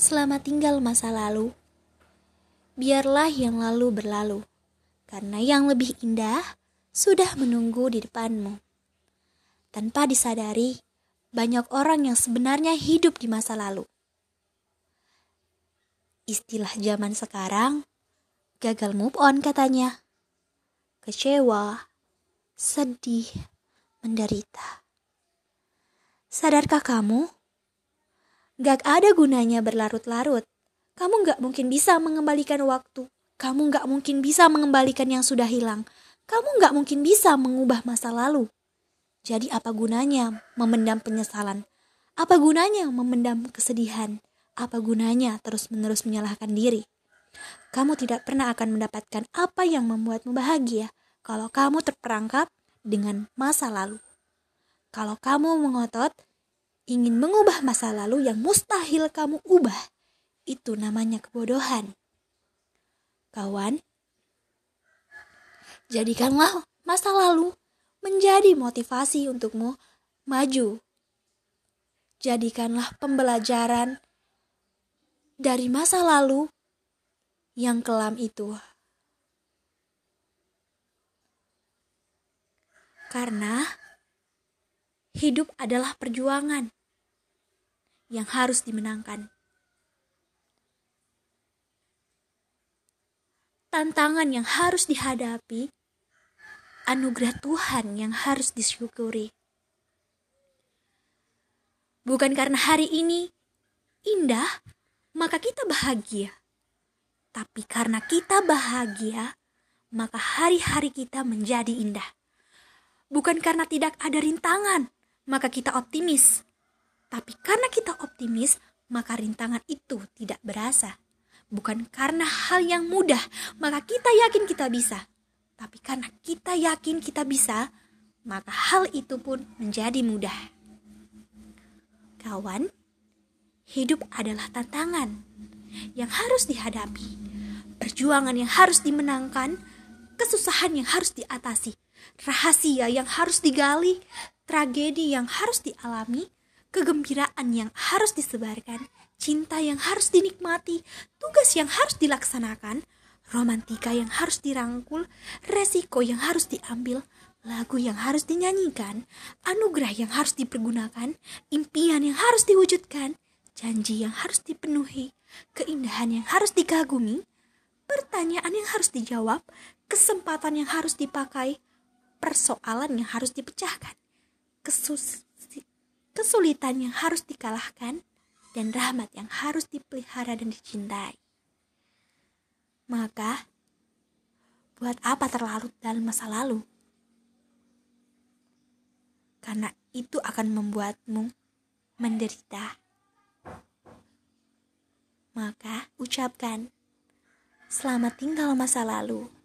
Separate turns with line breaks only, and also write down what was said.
Selamat tinggal masa lalu. Biarlah yang lalu berlalu, karena yang lebih indah sudah menunggu di depanmu. Tanpa disadari, banyak orang yang sebenarnya hidup di masa lalu. Istilah zaman sekarang, gagal move on katanya. Kecewa, sedih, menderita. Sadarkah kamu? Gak ada gunanya berlarut-larut. Kamu gak mungkin bisa mengembalikan waktu. Kamu gak mungkin bisa mengembalikan yang sudah hilang. Kamu gak mungkin bisa mengubah masa lalu. Jadi apa gunanya memendam penyesalan? Apa gunanya memendam kesedihan? Apa gunanya terus-menerus menyalahkan diri? Kamu tidak pernah akan mendapatkan apa yang membuatmu bahagia kalau kamu terperangkap dengan masa lalu. Kalau kamu mengotot, ingin mengubah masa lalu yang mustahil kamu ubah. Itu namanya kebodohan. Kawan, jadikanlah masa lalu menjadi motivasi untukmu maju. Jadikanlah pembelajaran dari masa lalu yang kelam itu. Karena hidup adalah perjuangan yang harus dimenangkan. Tantangan yang harus dihadapi, anugerah Tuhan yang harus disyukuri. Bukan karena hari ini indah, maka kita bahagia. Tapi karena kita bahagia, maka hari-hari kita menjadi indah. Bukan karena tidak ada rintangan, maka kita optimis. Tapi karena kita optimis, maka rintangan itu tidak berasa. Bukan karena hal yang mudah, maka kita yakin kita bisa. Tapi karena kita yakin kita bisa, maka hal itu pun menjadi mudah. Kawan, hidup adalah tantangan yang harus dihadapi, perjuangan yang harus dimenangkan, kesusahan yang harus diatasi, rahasia yang harus digali, tragedi yang harus dialami, kegembiraan yang harus disebarkan, cinta yang harus dinikmati, tugas yang harus dilaksanakan, romantika yang harus dirangkul, resiko yang harus diambil, lagu yang harus dinyanyikan, anugerah yang harus dipergunakan, impian yang harus diwujudkan, janji yang harus dipenuhi, keindahan yang harus dikagumi, pertanyaan yang harus dijawab, kesempatan yang harus dipakai, persoalan yang harus dipecahkan, kesus kesulitan yang harus dikalahkan, dan rahmat yang harus dipelihara dan dicintai. Maka, buat apa terlarut dalam masa lalu? Karena itu akan membuatmu menderita. Maka, ucapkan, selamat tinggal masa lalu.